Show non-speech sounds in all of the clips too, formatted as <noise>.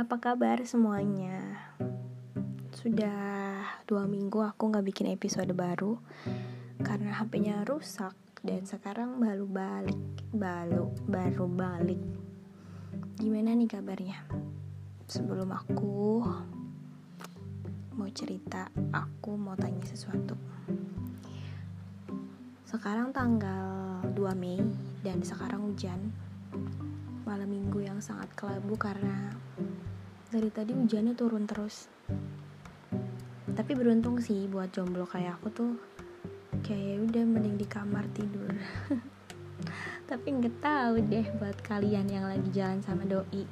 apa kabar semuanya? Sudah dua minggu aku nggak bikin episode baru karena HP-nya rusak dan sekarang baru balik, baru baru balik. Gimana nih kabarnya? Sebelum aku mau cerita, aku mau tanya sesuatu. Sekarang tanggal 2 Mei dan sekarang hujan malam minggu yang sangat kelabu karena dari tadi hujannya turun terus. Tapi beruntung sih buat jomblo kayak aku tuh kayak ya udah mending di kamar tidur. <laughs> Tapi nggak tahu deh buat kalian yang lagi jalan sama doi.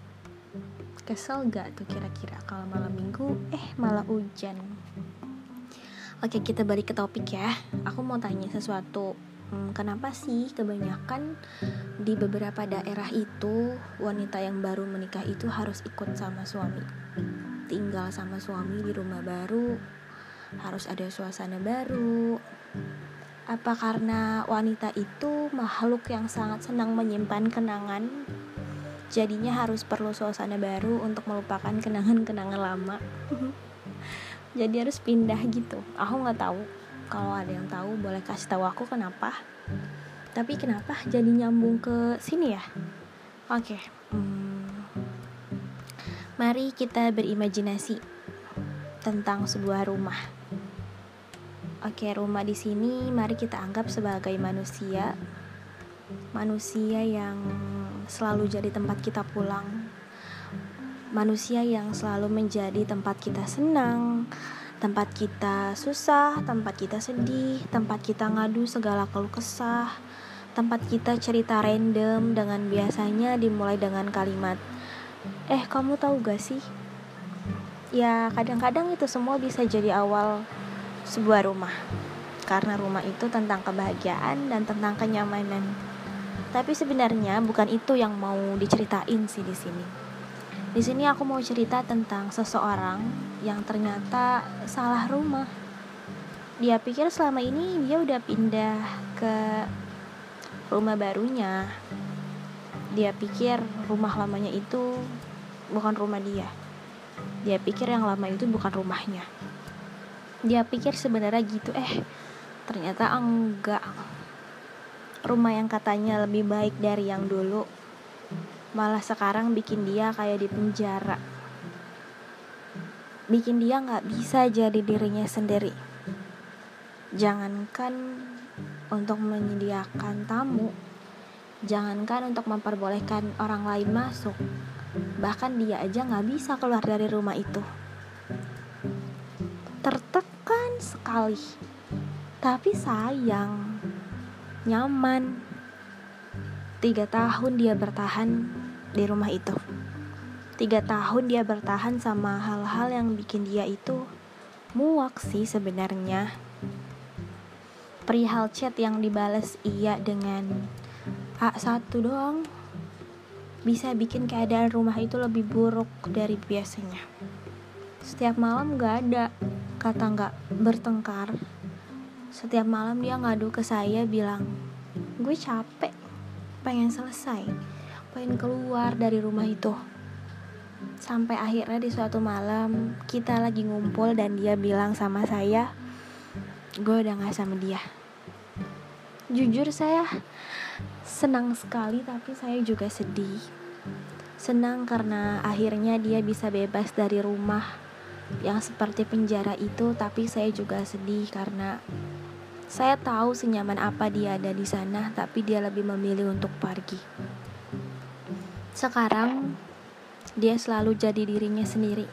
Kesel gak tuh kira-kira kalau malam minggu eh malah hujan? Oke kita balik ke topik ya. Aku mau tanya sesuatu hmm, kenapa sih kebanyakan di beberapa daerah itu wanita yang baru menikah itu harus ikut sama suami? Tinggal sama suami di rumah baru harus ada suasana baru. Apa karena wanita itu makhluk yang sangat senang menyimpan kenangan jadinya harus perlu suasana baru untuk melupakan kenangan-kenangan lama? <laughs> Jadi harus pindah gitu. Aku nggak tahu kalau ada yang tahu boleh kasih tahu aku kenapa. Tapi kenapa jadi nyambung ke sini ya? Oke okay. hmm, mari kita berimajinasi tentang sebuah rumah. Oke okay, rumah di sini mari kita anggap sebagai manusia. Manusia yang selalu jadi tempat kita pulang. Manusia yang selalu menjadi tempat kita senang tempat kita susah, tempat kita sedih, tempat kita ngadu segala keluh kesah, tempat kita cerita random dengan biasanya dimulai dengan kalimat, "Eh, kamu tahu gak sih?" Ya, kadang-kadang itu semua bisa jadi awal sebuah rumah. Karena rumah itu tentang kebahagiaan dan tentang kenyamanan. Tapi sebenarnya bukan itu yang mau diceritain sih di sini. Di sini aku mau cerita tentang seseorang yang ternyata salah rumah. Dia pikir selama ini dia udah pindah ke rumah barunya. Dia pikir rumah lamanya itu bukan rumah dia. Dia pikir yang lama itu bukan rumahnya. Dia pikir sebenarnya gitu, eh ternyata enggak. Rumah yang katanya lebih baik dari yang dulu malah sekarang bikin dia kayak di penjara. Bikin dia nggak bisa jadi dirinya sendiri. Jangankan untuk menyediakan tamu. Jangankan untuk memperbolehkan orang lain masuk. Bahkan dia aja nggak bisa keluar dari rumah itu. Tertekan sekali. Tapi sayang nyaman Tiga tahun dia bertahan di rumah itu. Tiga tahun dia bertahan sama hal-hal yang bikin dia itu muak sih sebenarnya. Perihal chat yang dibales iya dengan A1 doang bisa bikin keadaan rumah itu lebih buruk dari biasanya. Setiap malam gak ada kata gak bertengkar. Setiap malam dia ngadu ke saya bilang, gue capek pengen selesai pengen keluar dari rumah itu. Sampai akhirnya di suatu malam kita lagi ngumpul dan dia bilang sama saya gue udah gak sama dia. Jujur saya senang sekali tapi saya juga sedih. Senang karena akhirnya dia bisa bebas dari rumah yang seperti penjara itu tapi saya juga sedih karena saya tahu senyaman apa dia ada di sana, tapi dia lebih memilih untuk pergi. Sekarang, dia selalu jadi dirinya sendiri.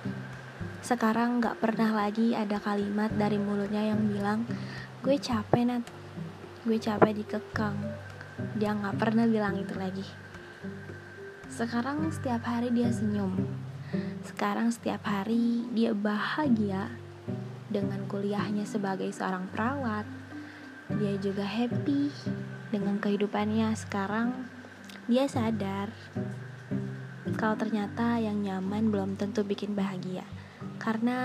Sekarang gak pernah lagi ada kalimat dari mulutnya yang bilang, gue capek Nat, gue capek dikekang. Dia gak pernah bilang itu lagi. Sekarang setiap hari dia senyum. Sekarang setiap hari dia bahagia dengan kuliahnya sebagai seorang perawat, dia juga happy dengan kehidupannya sekarang. Dia sadar kalau ternyata yang nyaman belum tentu bikin bahagia. Karena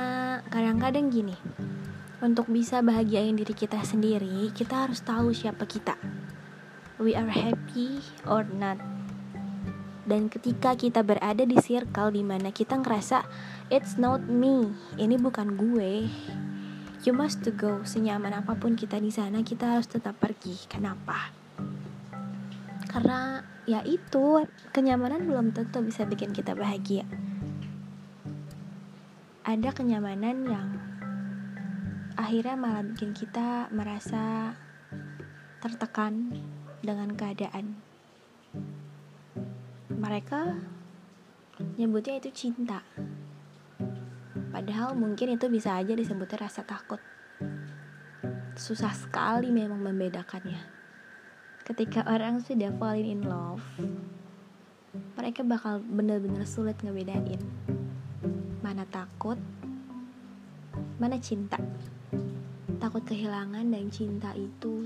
kadang-kadang gini untuk bisa bahagiain diri kita sendiri kita harus tahu siapa kita. We are happy or not. Dan ketika kita berada di circle di mana kita ngerasa it's not me. Ini bukan gue you must to go senyaman apa pun kita di sana kita harus tetap pergi. Kenapa? Karena ya itu kenyamanan belum tentu bisa bikin kita bahagia. Ada kenyamanan yang akhirnya malah bikin kita merasa tertekan dengan keadaan. Mereka nyebutnya itu cinta padahal mungkin itu bisa aja disebutnya rasa takut. Susah sekali memang membedakannya. Ketika orang sudah falling in love mereka bakal bener-bener sulit ngebedain. Mana takut mana cinta. Takut kehilangan dan cinta itu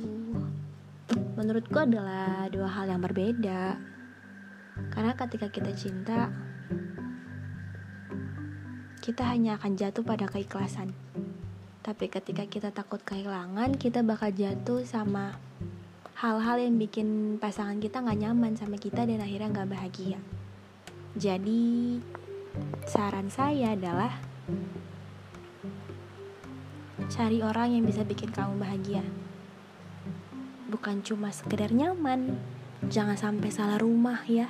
menurutku adalah dua hal yang berbeda. Karena ketika kita cinta, kita hanya akan jatuh pada keikhlasan. Tapi ketika kita takut kehilangan, kita bakal jatuh sama hal-hal yang bikin pasangan kita nggak nyaman sama kita dan akhirnya nggak bahagia. Jadi saran saya adalah cari orang yang bisa bikin kamu bahagia. Bukan cuma sekedar nyaman, jangan sampai salah rumah ya.